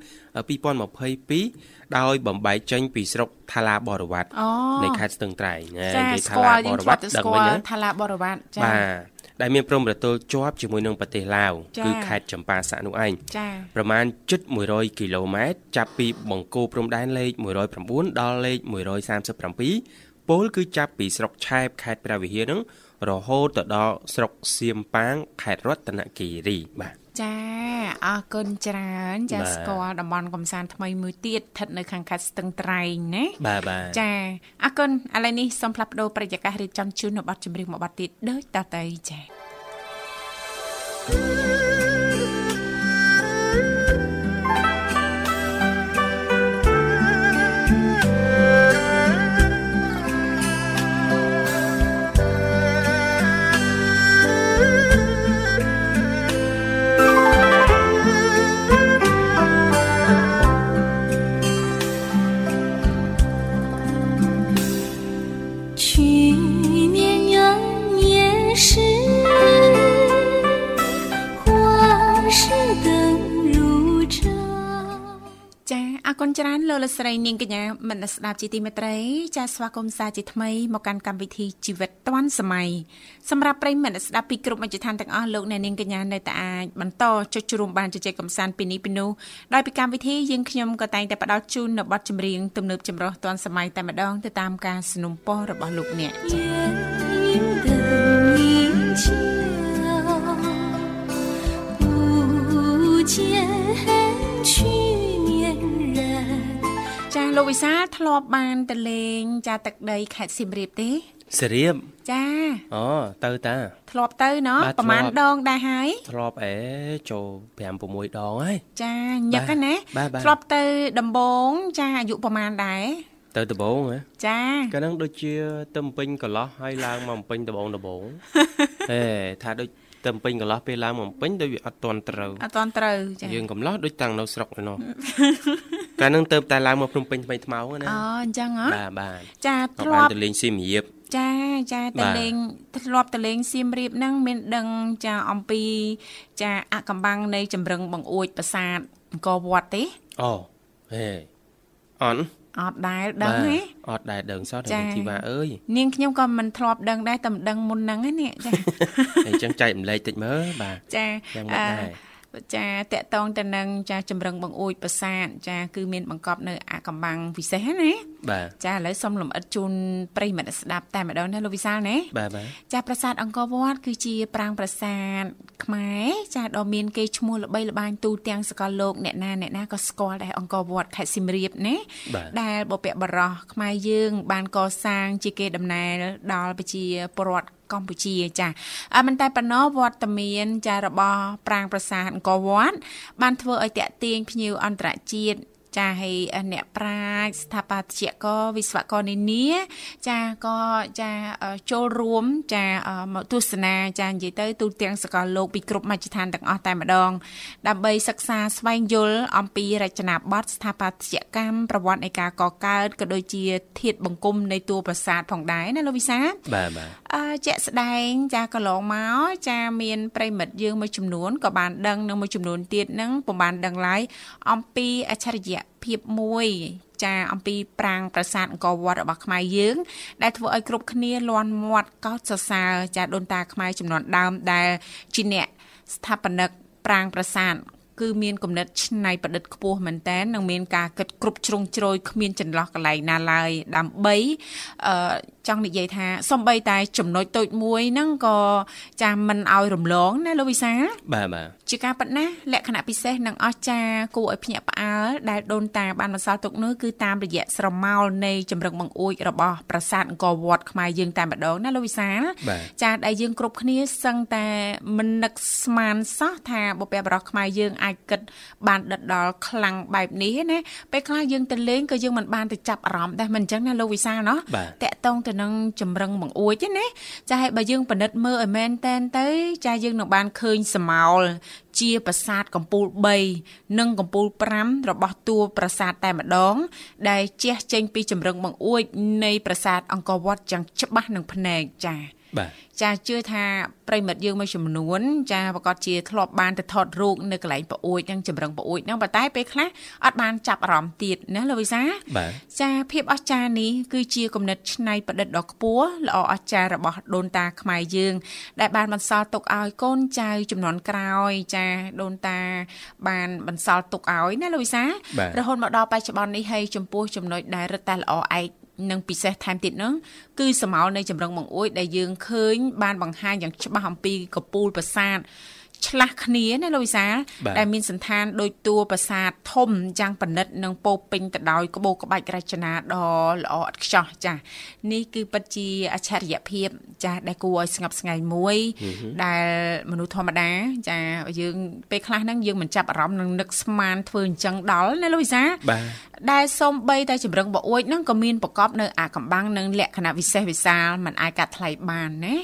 2022ដោយបំបែកចេញពីស្រុកថាឡាបរវត្តនៃខេត្តស្ទឹងត្រែងនិយាយថាឡាបរវត្តដឹងវិញថាឡាបរវត្តចា៎បាទ ដែលមានព្រំប្រទល់ជាប់ជាមួយនឹងប្រទេសឡាវគឺខេត្តចម្ប៉ាសាក់នោះឯងចា៎ប្រមាណជិត100គីឡូម៉ែត្រចាប់ពីបង្គោលព្រំដែនលេខ109ដល់លេខ137ពលគឺចាប់ពីស្រុកឆែបខេត្តព្រះវិហារនឹងរហូតទៅដល់ស្រុកសៀមប៉ាងខេត្តរតនគិរីបាទចាអរគុណច្រើនចាស្គាល់តំបន់កំសាន្តថ្មីមួយទៀតស្ថិតនៅខាងខេត្តស្ទឹងត្រែងណាបាទបាទចាអរគុណឥឡូវនេះសូមផ្លាប់បដោប្រយាកររៀបចំជូននៅប័ណ្ណចម្រៀងមួយប័ណ្ណទៀតដូចតទៅចា លោកលស្រីនាងកញ្ញាមនស្ដាប់ជាទីមេត្រីចាសស្វាគមន៍សាជាថ្មីមកកាន់កម្មវិធីជីវិតឌွန်សម័យសម្រាប់ប្រិយមិត្តស្ដាប់ពីគ្រប់មជ្ឈដ្ឋានទាំងអស់លោកអ្នកនាងកញ្ញានៅតែអាចបន្តចុចជួមបានជជែកកម្សាន្តពីនេះពីនោះដោយពីកម្មវិធីយើងខ្ញុំក៏តែងតែផ្ដល់ជូននៅបទចម្រៀងទំនើបចម្រុះឌွန်សម័យតែម្ដងទៅតាមការสนับสนุนរបស់លោកអ្នកចា ចាលោកវិសាធ្លាប់បានទៅលេង ចាទឹកដីខេត្តសៀមរាបទេសៀមរាបចាអូទៅតាធ្លាប់ទៅណោះប្រហែលដងដែរហើយធ្លាប់អេចូល5 6ដងហើយចាញឹកណាធ្លាប់ទៅដំបងចាអាយុប្រហែលដែរទៅដំបងហ៎ចាកាលហ្នឹងដូចជាទៅពេញកន្លោះហើយឡើងមកពេញដំបងដំបងហេថាដូចទៅពេញកន្លោះពេលឡើងមកពេញដូចវាអត់តន់ត្រូវអត់តន់ត្រូវចាយើងកំឡោះដូចតាំងនៅស្រុកឯណោះ កាលនឹងទៅតែឡើងមកភ្នំពេញថ្មីថ្មោណាអូអញ្ចឹងហ៎បាទបាទចាធ្លាប់ទៅលេងសៀមរាបចាចាទៅលេងធ្លាប់ទៅលេងសៀមរាបហ្នឹងមានដឹងចាអំពី ចាអកំបាំងនៃចម្រឹងបង្អួចប្រាសាទអង្គរវត្តទេអូហេអន់អត់ដែលដឹងទេអត់ដែលដឹងសោះតែធីវ៉ាអើយនាងខ្ញុំក៏មិនធ្លាប់ដឹងដែរតែមិនដឹងមុនហ្នឹងនេះចាអញ្ចឹងចែកម្លែកតិចមើលបាទចាយ៉ាងម៉េចដែរ ចាតកតងទៅនឹងចាចម្រឹងបង្អួចប្រាសាទចាគឺមានបង្កប់នៅអាកំបាំងពិសេសណាបាទចាឥឡូវសូមលំអិតជូនប្រិយមិត្តស្ដាប់តែម្ដងណាលោកវិសាលណាបាទបាទចាប្រាសាទអង្គរវត្តគឺជាប្រាង្គប្រាសាទខ្មែរចាដ៏មានកេរ្តិ៍ឈ្មោះល្បីល្បាញទូទាំងសកលលោកអ្នកណាអ្នកណាក៏ស្គាល់ដែរអង្គរវត្តខេត្តសៀមរាបណាដែលបុព្វបុរសខ្មែរយើង បានកសាងជាគេដំណើរដល់ប្រជាពលរដ្ឋ កម្ពុជាចាមិនតែប៉ុណ្ណោះវត្តមានចារបស់ប្រាង្គប្រាសាទអង្គរវត្តបានធ្វើឲ្យតាក់ទាញភ្ញៀវអន្តរជាតិ ចាហើយអ្នកប្រាជ្ញស្ថាបត្យករវិស្វករនានាចាក៏ចាចូលរួមចាមកទស្សនាចានិយាយទៅទូទាំងសកលលោកពីគ្រប់មជ្ឈដ្ឋានទាំងអស់តែម្ដង ដើម្បីសិក្សាស្វែងយល់អំពីរចនាបថស្ថាបត្យកម្មប្រវត្តិនៃការកកើតក៏ដូចជាធាតុបង្គំនៃតួប្រាសាទផងដែរណាលោកវិសាបាទបាទអឺជាក់ស្ដែងចាកន្លងមកចាមានប្រិមិត្តយើងមួយចំនួនក៏បានដឹងនឹងមួយចំនួនទៀតនឹងពុំបានដឹងឡើយអំពីអច្ឆរិយៈភាពមួយចាអំពីប្រាង្គប្រាសាទអង្គរវត្តរបស់ខ្មែរយើង ដែលធ្វើឲ្យគ្រប់គ្នាលន់មាត់កោតសរសើរចាដូនតាខ្មែរចំនួនដើមដែលជាអ្នកស្ថាបនិកប្រាង្គប្រាសាទគឺមានគំនិតច្នៃប្រឌិតខ្ពស់មែនតើនឹងមានការគិតគ្រប់ជ្រុងជ្រោយគ្មានចន្លោះកន្លែងណាឡើយដើម្បីអឺ ចង់និយាយថាសំបីតែចំណុចតូចមួយហ្នឹងក៏ចាមិនឲ្យរំលងណាលោកវិសាបាទបាទជាការប៉ັດណាលក្ខណៈពិសេសនិងអស្ចារ្យគួរឲ្យភ្ញាក់ផ្អើលដែលដូនតាបានបន្សល់ទុកនោះគឺតាមរយៈស្រមោលនៃចម្រឹងបង្អួចរបស់ប្រាសាទអង្គរវត្តខ្មែរយើងតែម្ដងណាលោកវិសាចាដែលយើងគ្រប់គ្នាសឹងតែមិននឹកស្មានសោះថាបុព្វបុរសខ្មែរយើងអាចគិតបានដិតដល់ខ្លាំងបែបនេះណាពេលខ្លះយើងទៅលេងក៏យើងមិនបានទៅចាប់អារម្មណ៍ដែរមិនអញ្ចឹងណាលោកវិសាណោះតកតងទៅនឹងចម្រឹងបង្អួចណាចាឲ្យបើយើងពិនិត្យមើលឲ្យមែនតែនទៅ ចាយើងនឹងបានឃើញសមោលជាប្រាសាទកំពូល3និងកំពូល5របស់តួប្រាសាទតែម្ដង ដែលជះចេញពីចម្រឹងបង្អួចនៃប្រាសាទអង្គរវត្តយ៉ាងច្បាស់នឹងភ្នែកចា៎ បាទចាជឿថាប្រិមិត្តយើងមួយចំនួន ចាប្រកាសជាធ្លាប់បានទៅថតរូបនៅកន្លែងប្អួយនិងចម្រឹងប្អួយហ្នឹងប៉ុន្តែពេលខ្លះអត់បានចាប់អារម្មណ៍ទៀតណាលោកវិសាចាភាពអស្ចារ្យនេះគឺជាគំនិតច្នៃប្រឌិតដ៏ខ្ពស់ល្អអស្ចារ្យរបស់ដូនតាខ្មែរយើង ដែលបានបន្សល់ទុកឲ្យកូនចៅចំនួនក្រោយ ចាដូនតា បានបន្សល់ទុកឲ្យណាលោកវិសារហូតមកដល់បច្ចុប្បន្ននេះហើយចំពោះចំណុចដែលរឹតតែល្អឯក និងពិសេសថែមទៀតនោះគឺសមោលនៃចម្រឹងបង្អួយដែលយើងឃើញបានបង្ហាញយ៉ាងច្បាស់អំពីកពូលប្រាសាទ ឆ្លាស់គ្នាណាលោកវិសាលដែលមានសន្តានដូចតួប្រាសាទធំយ៉ាងប៉និតនិងពោពេញទៅដោយក្បូរក្បាច់រចនាដ៏ល្អឥតខ្ចោះចាស់នេះគឺពិតជាអច្ឆរិយភាពចាស់ដែលគួរឲ្យស្ងប់ស្ងាយមួយ ដែលមនុស្សធម្មតា ចាយើងពេលខ្លះហ្នឹងយើងមិនចាប់អារម្មណ៍នឹងនឹកស្មានធ្វើអញ្ចឹងដល់ណាលោកវិសាដែលសំបីតែចម្រឹងបអួយហ្នឹងក៏មានប្រកបនៅអាកំបាំងនិងលក្ខណៈវិសេសវិសាលមិនអាចកាត់ថ្លៃបានណា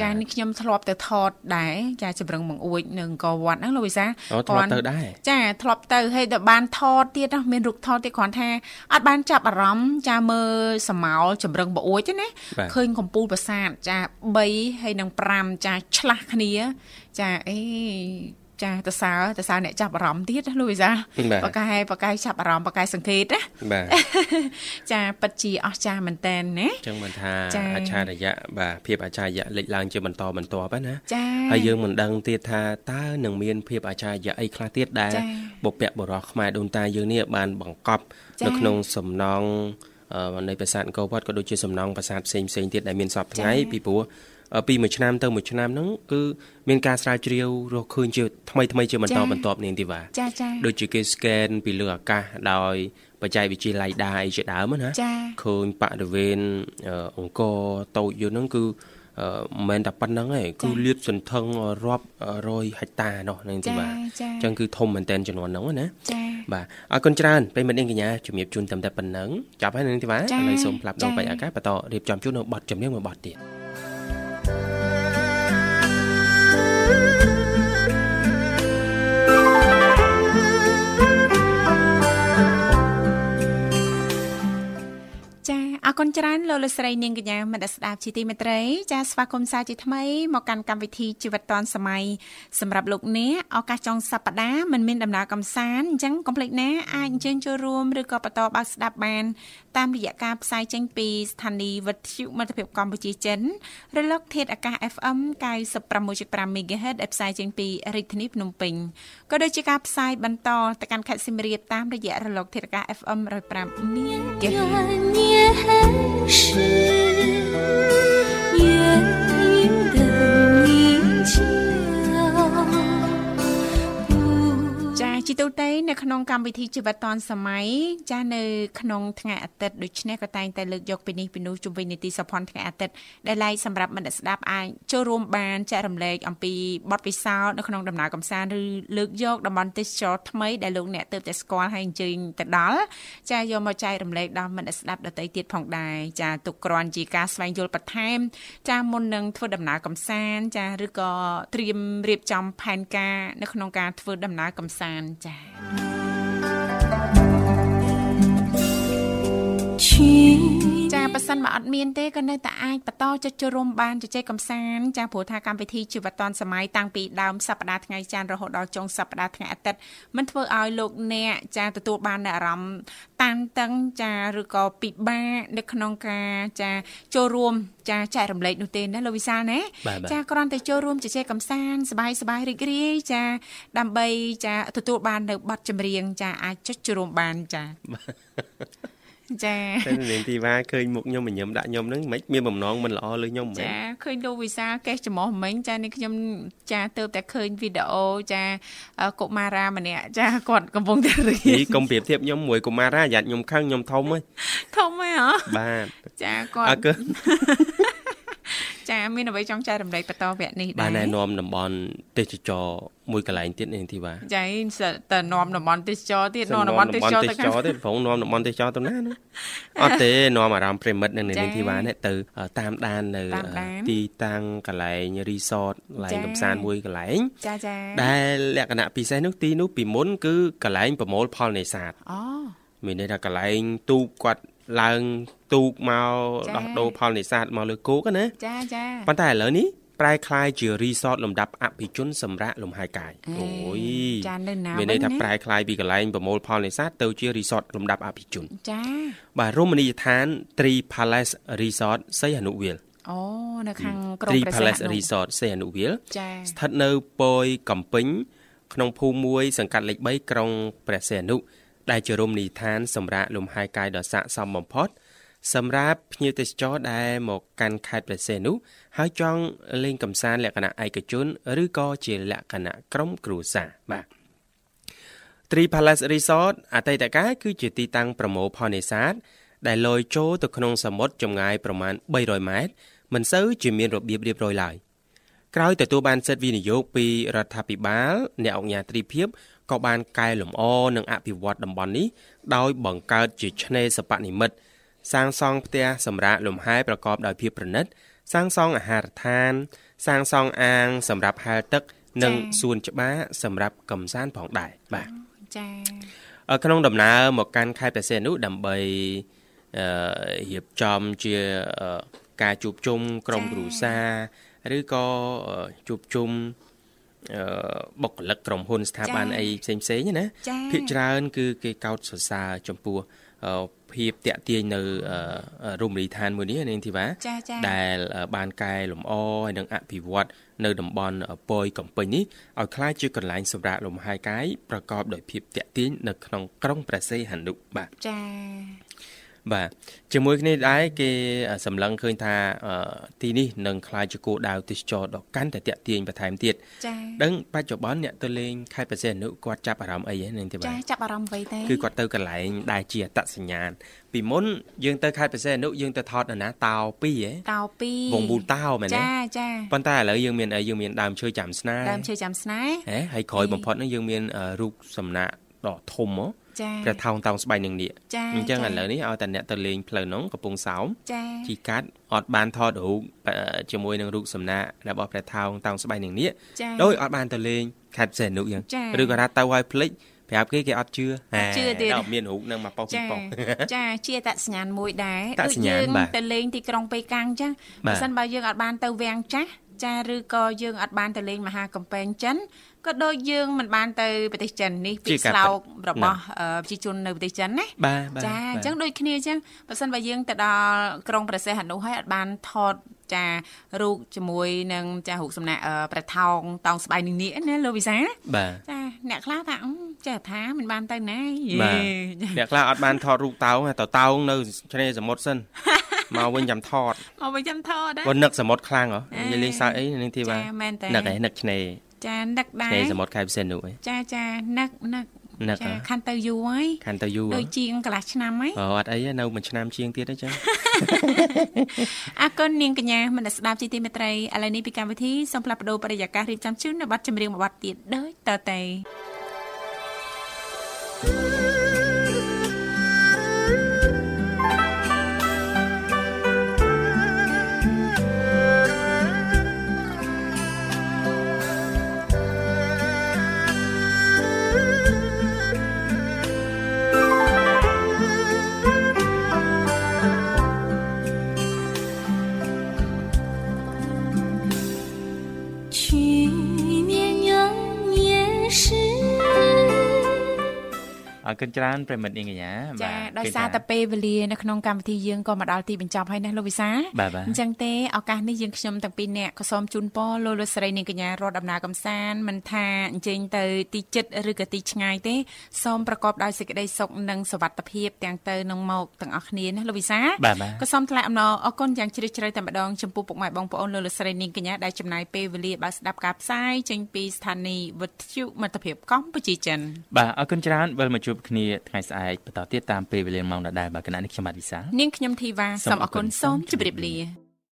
ចានេះខ្ញុំធ្លាប់ទៅថតដែរចាចម្រឹងបង្អួយនៅអង្គរវត្តហ្នឹងលោកវិសាធ្លាប់ទៅដែរចាធ្លាប់ទៅហើយដល់បានថតទៀតណាមានរូបថតទៀតគ្រាន់ថាអត់បានចាប់អារម្មណ៍ចាមើលសមោលចម្រឹងបអួយទេណាឃើញកំពូលប្រាសាទចា3ហើយនឹង5ចាឆ្លាស់គ្នាចាអេ ចាតសើតសើអ្នកចាប់អារម្មណ៍ទៀតលូវីសាបកែបកែចាប់អារម្មណ៍បកែសង្កេតណាបាទចាពិតជាអស្ចារ្យមែនតែនណាចឹងមិនថាអច្ឆរិយៈបាទភាពអច្ឆរិយៈលេចឡើងជាបន្តបន្ទាប់ណាចាហើយយើងមិនដឹងទៀតថាតើនឹងមានភាពអច្ឆរិយៈអីខ្លះទៀតដែលបុព្វបុរសខ្មែរដូនតាយើងនេះបានបង្កប់នៅក្នុងសំណង់នៃប្រាសាទអង្គរវត្តក៏ដូចជាសំណង់ប្រាសាទផ្សេងផ្សេងទៀតដែលមានសពថ្ងៃពីព្រោះ ពីមួយឆ្នាំទៅមួយឆ្នាំហ្នឹងគឺមានការស្រាវជ្រាវរកឃើញជាថ្មីថ្មីជាបន្តបន្ទាប់នាងធីវ៉ាចាចាដូចជាគេ scan ពីលើអាកាសដោយបច្ចេកវិទ្យា LiDAR អីជាដើមណាឃើញបរិវេណអង្គរតូចយូរហ្នឹងគឺមិនមែនតែប៉ុណ្្នឹងទេគឺលាតសន្ធឹងរាប់រយហិកតានោះនឹងទីបាទអញ្ចឹងគឺធំមែនតែនចំនួនហ្នឹងណាចាបាទអរគុណច្រើនពេលមិត្តនាងកញ្ញាជំរាបជូនតែតែប៉ុណ្្នឹងចាប់ហើយនឹងទីបាទឥឡូវសូមផ្លាប់ដងបៃអាកាសបន្តរៀបចំជូននៅប័ណ្ណចម្រៀងមួយប័ណ្ណទៀត អរគុណច្រើនលោកលោកស្រីនាងកញ្ញាមនស្ដាប់ជីទីមេត្រីចាស្វាគមន៍សាជាថ្មីមកកាន់កម្មវិធីជីវិតឌွန်សម័យសម្រាប់លោកអ្នកឱកាសចុងសប្ដាហ៍មិនមានដំណើរកំសាន្តអញ្ចឹងកុំភ្លេចណាអាចអញ្ជើញចូលរួមឬក៏បន្តបើកស្ដាប់បានតាមរយៈការផ្សាយចេញពីស្ថានីយ៍វិទ្យុមិត្តភាពកម្ពុជាចិនរលក ធាតុអាកាស FM 96.5 MHz ដែលផ្សាយចេញពីរាជធានីភ្នំពេញក៏ដូចជាការផ្សាយបន្តទៅកាន់ខេត្តសៀមរាបតាមរយៈរលកធាតុអាកាស FM 105 MHz 月是圆。 ទូទៅនៅក្នុងកម្មវិធីជីវិតឌွန်សម័យចានៅក្នុងថ្ងៃអាទិត្យដូចនេះក៏តែងតែលើកយកពីនេះពីនោះជុំវិញនីតិសភ័នថ្ងៃអាទិត្យដែលឡែកសម្រាប់មិត្តស្ដាប់អាចចូលរួមបានចែករំលែកអំពីបទពិសោធន៍នៅក្នុងដំណើរកម្សាន្តឬលើកយកតំបន់ទេសចរថ្មីដែលលោកអ្នកទើបតែស្គាល់ហើយអញ្ជើញទៅដល់ចាយកមកចែករំលែកដល់មិត្តស្ដាប់ដទៃទៀតផងដែរចាទុកគ្រាន់ជាការស្វែងយល់បន្ថែមចាមុននឹងធ្វើដំណើរកម្សាន្តចាឬក៏ត្រៀមរៀបចំផែនការនៅក្នុងការធ្វើដំណើរកម្សាន្តចាចា ប៉ះសិនបើអត់មានទេក៏នៅតែអាចបន្តចុចចូលរួមបានជជែកកម្សាន្តចាព្រោះថាកម្មវិធីជីវិតឌွန်សម័យតាំងពីដើមសប្តាហ៍ថ្ងៃច័ន្ទរហូតដល់ចុងសប្តាហ៍ថ្ងៃអាទិត្យមិនធ្វើឲ្យលោកអ្នកចាទទួលបានអារម្មណ៍តានតឹងចាឬក៏ពិបាកនៅក្នុងការចាចូលរួមចាចែករំលែកនោះទេណាលោកវិសាលណាចាគ្រាន់តែចូលរួមជជែកកម្សាន្តសบายសบายរីករាយចាដើម្បីចាទទួលបាននៅប័ណ្ណចម្រៀងចាអាចចុចចូលរួមបានចា ចាតែនាងធីវ៉ាឃើញមុខខ្ញុំញញឹមដាក់ខ្ញុំហ្នឹងមិនមានបំណងមិនល្អលើខ្ញុំមែនចាឃើញលោកវិសាកេះច្រមុះមិញចានេះខ្ញុំចាទៅតែឃើញវីដេអូចាកុមារាម្នាក់ចាគាត់កំពុងតែរៀនកុំប្រៀបធៀបខ្ញុំមួយកុមារាយ៉ាត់ខ្ញុំខឹងខ្ញុំធំហ៎ធំហ៎ហ៎បាទចាគាត់អើគឺចា មានអ្វីចង់ចែករំលែកបន្តវគ្គនេះដែរបានណែនាំតំបន់ទេសចរមួយកន្លែងទៀតនេះធីវ៉ាចាតែនាំតំបន់ទេសចរទៀតនាំតំបន់ទេសចរទៅខាងទៀតប្រងនាំតំបន់ទេសចរទៅណានោះអត់ទេនាំអារម្មណ៍ប្រិមិត្តនៅនេះធីវ៉ានេះទៅតាមដាននៅទីតាំងកន្លែងរីសតកន្លែងកំសាន្តមួយកន្លែងចាចាដែលលក្ខណៈពិសេសនោះទីនោះពីមុនគឺកន្លែងប្រមូលផលនេសាទអូមានន័យថាកន្លែងទូកគាត់ ឡើងទូកមកដោះដូរផលនេសាទមកលើគោកណាចាចាប៉ុន្តែឥឡូវនេះប្រែคล้ายជារីសតលំដាប់អភិជនសម្រាប់លំហែកាយអូយចានៅណាមានន័យថាប្រែคล้ายពីកន្លែងប្រមូលផលនេសាទទៅជារីសតលំដាប់អភិជនចាបាទរមណីយដ្ឋាន Tree Palace Resort សីហនុវាលអូនៅខាងក្រុងព្រះសីហនុ Tree Palace Resort សីហនុវាលចាស្ថិតនៅពយកំពេញក្នុងភូមិមួយសង្កាត់លេខ3ក្រុងព្រះសីហនុ ដែលជារមណីយដ្ឋានសម្រាប់លំហែកាយដ៏ស័ក្តិសមបំផុត សម្រាប់ភ្ញៀវទេសចរដែលមកកាន់ខេត្តព្រះសីហនុហើយចង់លេងកម្សាន្តលក្ខណៈឯកជន ឬក៏ជាលក្ខណៈក្រុមគ្រួសារបាទ Tree Palace Resort អតីតកាលគឺជាទីតាំងប្រមូលផលនេសាទដែលលយចូលទៅក្នុងសមុទ្រចម្ងាយប្រមាណ300ម៉ែត្រមិនសូវជាមានរបៀបរៀបរយឡើយក្រោយទទួលបានសិទ្ធិវិនិយោគពីរដ្ឋាភិបាលអ្នកអង្គការទ្រីភិប ក៏បានកែលម្អនិងអភិវឌ្ឍតំបន់នេះដោយបង្កើតជាឆ្នេរសពនិមិត្តសាងសង់ផ្ទះសម្រាប់លំហែប្រកបដោយភាពប្រណិត សាងសង់អាហារដ្ឋាន សាងសង់អាង សម្រាប់ហែលទឹក និងសួនច្បារសម្រាប់កំសាន្តផងដែរបាទចា៎ក្នុងដំណើរមកកាន់ខេត្តព្រះសីហនុដើម្បីរៀបចំជាការជួបជុំក្រុមគ្រួសារឬក៏ជួបជុំ បុគ្គលិកក្រុមហ៊ុនស្ថាប័នអីផ្សេងផ្សេងណាភាគច្រើន គឺគេកោតសរសើរចំពោះភាពតាក់ទាញនៅរមណីយដ្ឋានមួយនេះនាងធីវ៉ាដែលបានកែលម្អហើយនឹងអភិវឌ្ឍនៅតំបន់ពយកំពេញនេះឲ្យក្លាយជាកន្លែងសម្រាប់លំហែកាយប្រកបដោយភាពតាក់ទាញនៅក្នុងក្រុងព្រះសីហនុបាទចា បាទជាមួយគ្នាដែរគេសម្លឹងឃើញថាទីនេះនឹងក្លាយជាគោលដៅទេសចរដ៏កាន់តែតាក់ទាញបន្ថែមទៀតចា៎ដឹងបច្ចុប្បន្នអ្នកទៅលេងខេត្តប្រសិទ្ធនុគាត់ចាប់អារម្មណ៍អីហ្នឹងទេបាទចា៎ចាប់អារម្មណ៍អ្វីទេគឺគាត់ទៅកន្លែងដែលជាអត្តសញ្ញាណពីមុនយើងទៅខេត្តប្រសិទ្ធនុយើងទៅថតនៅណាតោ2ហ៎តោ2វងមូលតោមែនទេចាចាប៉ុន្តែឥឡូវយើងមានអីយើងមានដើមឈើចាំស្នែដើមឈើចាំស្នែហ៎ហើយក្រោយបំផុតហ្នឹងយើងមានរូបសំណាកដ៏ធំហ៎ ព្រះថោងតោងស្បៃនឹងនេះអញ្ចឹងឥឡូវនេះឲ្យតែអ្នកទៅលេងផ្លូវនោះកំពង់សោមជីកាត់អត់បានថតរូបជាមួយនឹងរូបសំណាករបស់ព្រះថោងតោងស្បៃនឹងនេះដោយអត់បានទៅលេងខេត្តផ្សេងនោះយ៉ាងឬក៏ថាទៅឲ្យភ្លេចប្រាប់គេគេអត់ជឿជឿទៀតមានរូបនឹងមកប៉ុស្តិ៍ពីប៉ុស្តិ៍ចាជាតសញ្ញាណមួយដែរដូចយើងទៅលេងទីក្រុងប៉េកាំងអញ្ចឹងបើមិនបើយើងអត់បានទៅវាំងចាស់ចាឬក៏យើងអត់បានទៅលេងមហាកំពែងចិន ក៏ដូចយើងមិនបានទៅប្រទេសចិននេះពីស្លោករបស់ប្រជាជននៅប្រទេសចិនណាចាអញ្ចឹងដូចគ្នាអញ្ចឹងបើសិនបើយើងទៅដល់ក្រុងព្រះសីហនុហើយអត់បានថតចារូបជាមួយនឹងចារូបសំណាកព្រះថោងតោងស្បៃនឹងនេះណាលោកវិសាចាអ្នកខ្លះថាចេះថាមិនបានទៅណាអ្នកខ្លះអត់បានថតរូបតោងតតោងនៅឆ្នេរសមុទ្រសិនមកវិញចាំថតមកវិញចាំថតណាគាត់នឹកសមុទ្រខ្លាំងហ៎និយាយលេងសើចអីនឹងទីបាទនឹកឯនឹកឆ្នេរ ចានឹកដែរឆ្នេរសមុទ្រខេត្តពិសេសនោះចាចានឹកនឹកនឹកខាន់ទៅយូរហើយខាន់ទៅយូរដូចជាងកន្លះឆ្នាំហើយអូអត់អីនៅមួយឆ្នាំជាងទៀតទេចឹងអរគុណនាងកញ្ញាមនស្ដាប់ជីទីមេត្រីឥឡូវនេះពីកម្មវិធីសូមផ្លាប់បដោបរិយាកាសរៀបចំជូននៅប័ណ្ណចម្រៀងមួយប័ណ្ណទៀតដូចតទៅ គុណច្រើនប្រិមិត្តនាងកញ្ញាចាដោយសារតែពេលវេលានៅក្នុងកម្មវិធីយើងក៏មកដល់ទីបញ្ចប់ហើយណាលោកវិសាអញ្ចឹងទេឱកាសនេះយើងខ្ញុំទាំងពីរនាក់ក៏សូមជូនពរលោកលោកស្រីនាងកញ្ញារត់ដំណើរកំសាន្តមិនថាអញ្ជើញទៅទីជិតឬក៏ទីឆ្ងាយទេសូមប្រកបដោយសេចក្តីសុខនិងសុវត្ថិភាពទាំងទៅនឹងមកទាំងអស់គ្នាណាលោកវិសាក៏សូមថ្លែងអំណរអគុណយ៉ាងជ្រាលជ្រៅតែម្ដងចំពោះពុកម៉ែបងប្អូនលោកលោកស្រីនាងកញ្ញាដែលចំណាយពេលវេលាបានស្ដាប់ការផ្សាយចេញពីស្ថានីយ៍វិទ្យុមិត្តភាពកម្ពុជាចិនបាទអរគុណច្រើនវិលមកជួបគ្នាថ្ងៃស្អែកបន្តទៀតតាមពេលវេលាម៉ោងដដែលបាទគណៈនេះខ្ញុំបាទវិសានាងខ្ញុំធីវ៉ាសូមអរគុណសូមជម្រាបលា